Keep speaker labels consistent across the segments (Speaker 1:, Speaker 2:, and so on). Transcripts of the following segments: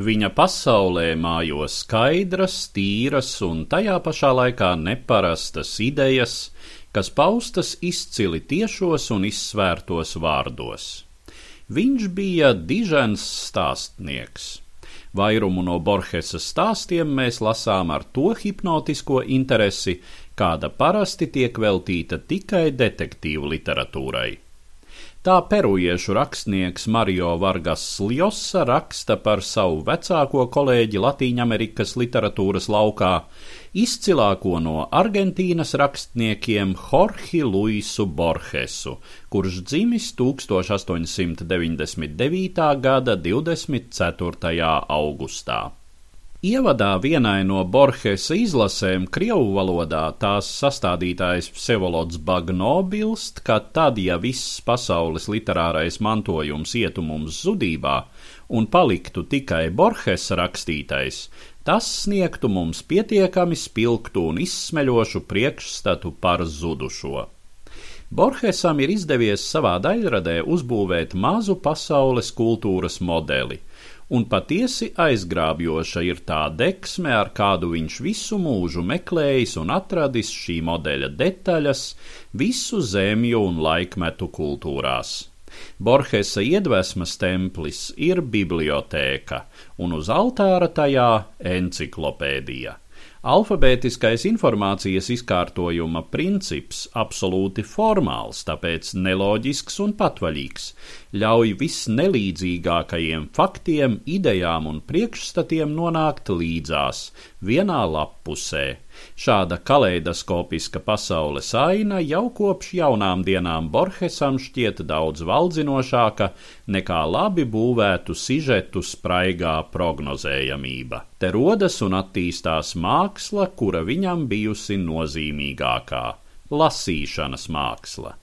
Speaker 1: Viņa pasaulē mājo skaidras, tīras un tajā pašā laikā neparastas idejas, kas paustas izcili tiešos un izsvērtos vārdos. Viņš bija dižens stāstnieks. Vairumu no Borgesa stāstiem mēs lasām ar to hipnotisko interesi, kāda parasti tiek veltīta tikai detektīvu literatūrai. Tā perujiešu rakstnieks Mario Vargas Ljosa raksta par savu vecāko kolēģi Latīņamerikas literatūras laukā, izcilāko no Argentīnas rakstniekiem Jorge Luisu Borgesu, kurš dzimis 1899. gada 24. augustā. Ievadā vienai no Borgesa izlasēm Krievu valodā tās sastādītājs Psevolods Bagno bilst, ka tad, ja viss pasaules literārais mantojums ietu mums zudībā un paliktu tikai Borgesa rakstītais, tas sniegtu mums pietiekami spilgtu un izsmeļošu priekšstatu par zudušo. Borgesam ir izdevies savā daļradē uzbūvēt mazu pasaules kultūras modeli – un patiesi aizgrābjoša ir tā deksme, ar kādu viņš visu mūžu meklējis un atradis šī modeļa detaļas visu zemju un laikmetu kultūrās. Borgesa iedvesmas templis ir bibliotēka, un uz altāra tajā enciklopēdija. Alfabētiskais informācijas izkārtojuma princips absolūti formāls, tāpēc neloģisks un patvaļīgs, ļauj visnelīdzīgākajiem faktiem, idejām un priekšstatiem nonākt līdzās, vienā lappusē. Šāda kaleidoskopiska pasaules aina jau kopš jaunām dienām Borgesam šķiet daudz valdzinošāka nekā labi būvētu sižetu spraigā prognozējamība. Te rodas un attīstās māksla, kura viņam bijusi nozīmīgākā - lasīšanas māksla.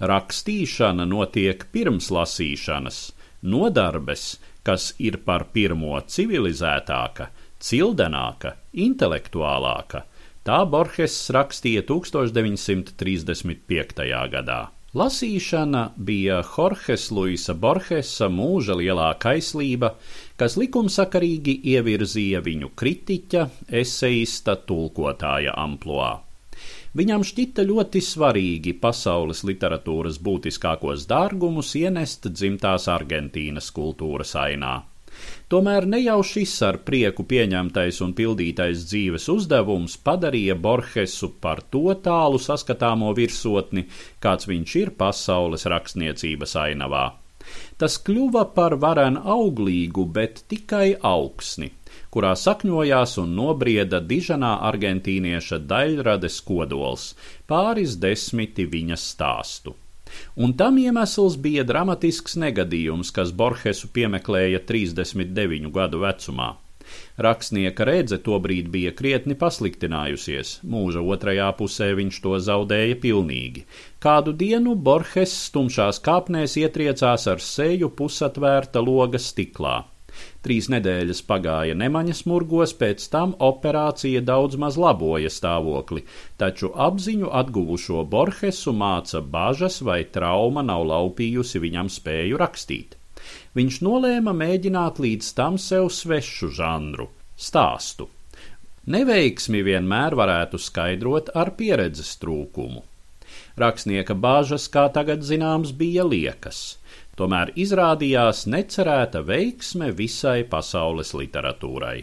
Speaker 1: Rakstīšana notiek pirms lasīšanas, nodarbes, kas ir par pirmo civilizētāka, cildenāka, intelektuālāka, Tā Borges rakstīja 1935. gadā. Lasīšana bija Jorges Luisa Borgesa mūža lielā kaislība, kas likumsakarīgi ievirzīja viņu kritiķa, eseista, tulkotāja amploā. Viņam šķita ļoti svarīgi pasaules literatūras būtiskākos dārgumus ienest dzimtās Argentīnas kultūras ainā. Tomēr ne jau šis ar prieku pieņemtais un pildītais dzīves uzdevums padarīja Borgesu par to tālu saskatāmo virsotni, kāds viņš ir pasaules rakstniecības ainavā. Tas kļuva par varen auglīgu, bet tikai augsni, kurā sakņojās un nobrieda dižanā argentīnieša daļrades kodols, pāris desmiti viņa stāstu. Un tam iemesls bija dramatisks negadījums, kas Borgesu piemeklēja 39 gadu vecumā. Rakstnieka redze tobrīd bija krietni pasliktinājusies, mūža otrajā pusē viņš to zaudēja pilnīgi. Kādu dienu Borges stumšās kāpnēs ietriecās ar seju pusatvērta loga stiklā. Trīs nedēļas pagāja nemaņas murgos, pēc tam operācija daudz maz laboja stāvokli, taču apziņu atguvušo Borhesu māca bažas, vai trauma nav laupījusi viņam spēju rakstīt. Viņš nolēma mēģināt līdz tam sev svešu žanru - stāstu. Neveiksmi vienmēr varētu skaidrot ar pieredzes trūkumu. Rakstnieka bāžas, kā tagad zināms, bija liekas tomēr izrādījās necerēta veiksme visai pasaules literatūrai.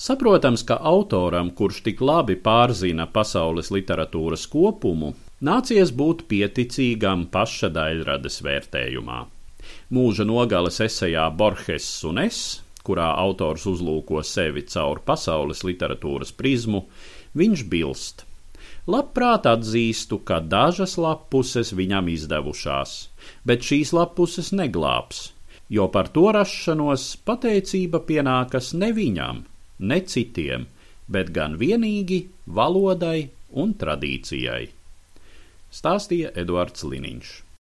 Speaker 1: Saprotams, ka autoram, kurš tik labi pārzina pasaules literatūras kopumu, nācies būt pieticīgam paša daļradas vērtējumā. Mūža nogales esejā Borges un es, kurā autors uzlūko sevi caur pasaules literatūras prizmu, viņš bilst: Labprāt atzīstu, ka dažas lapuses viņam izdevušās, bet šīs lapuses neglābs, jo par to rašanos pateicība pienākas ne viņam, ne citiem, bet gan vienīgi valodai un tradīcijai. Stāstīja Eduards Liniņš.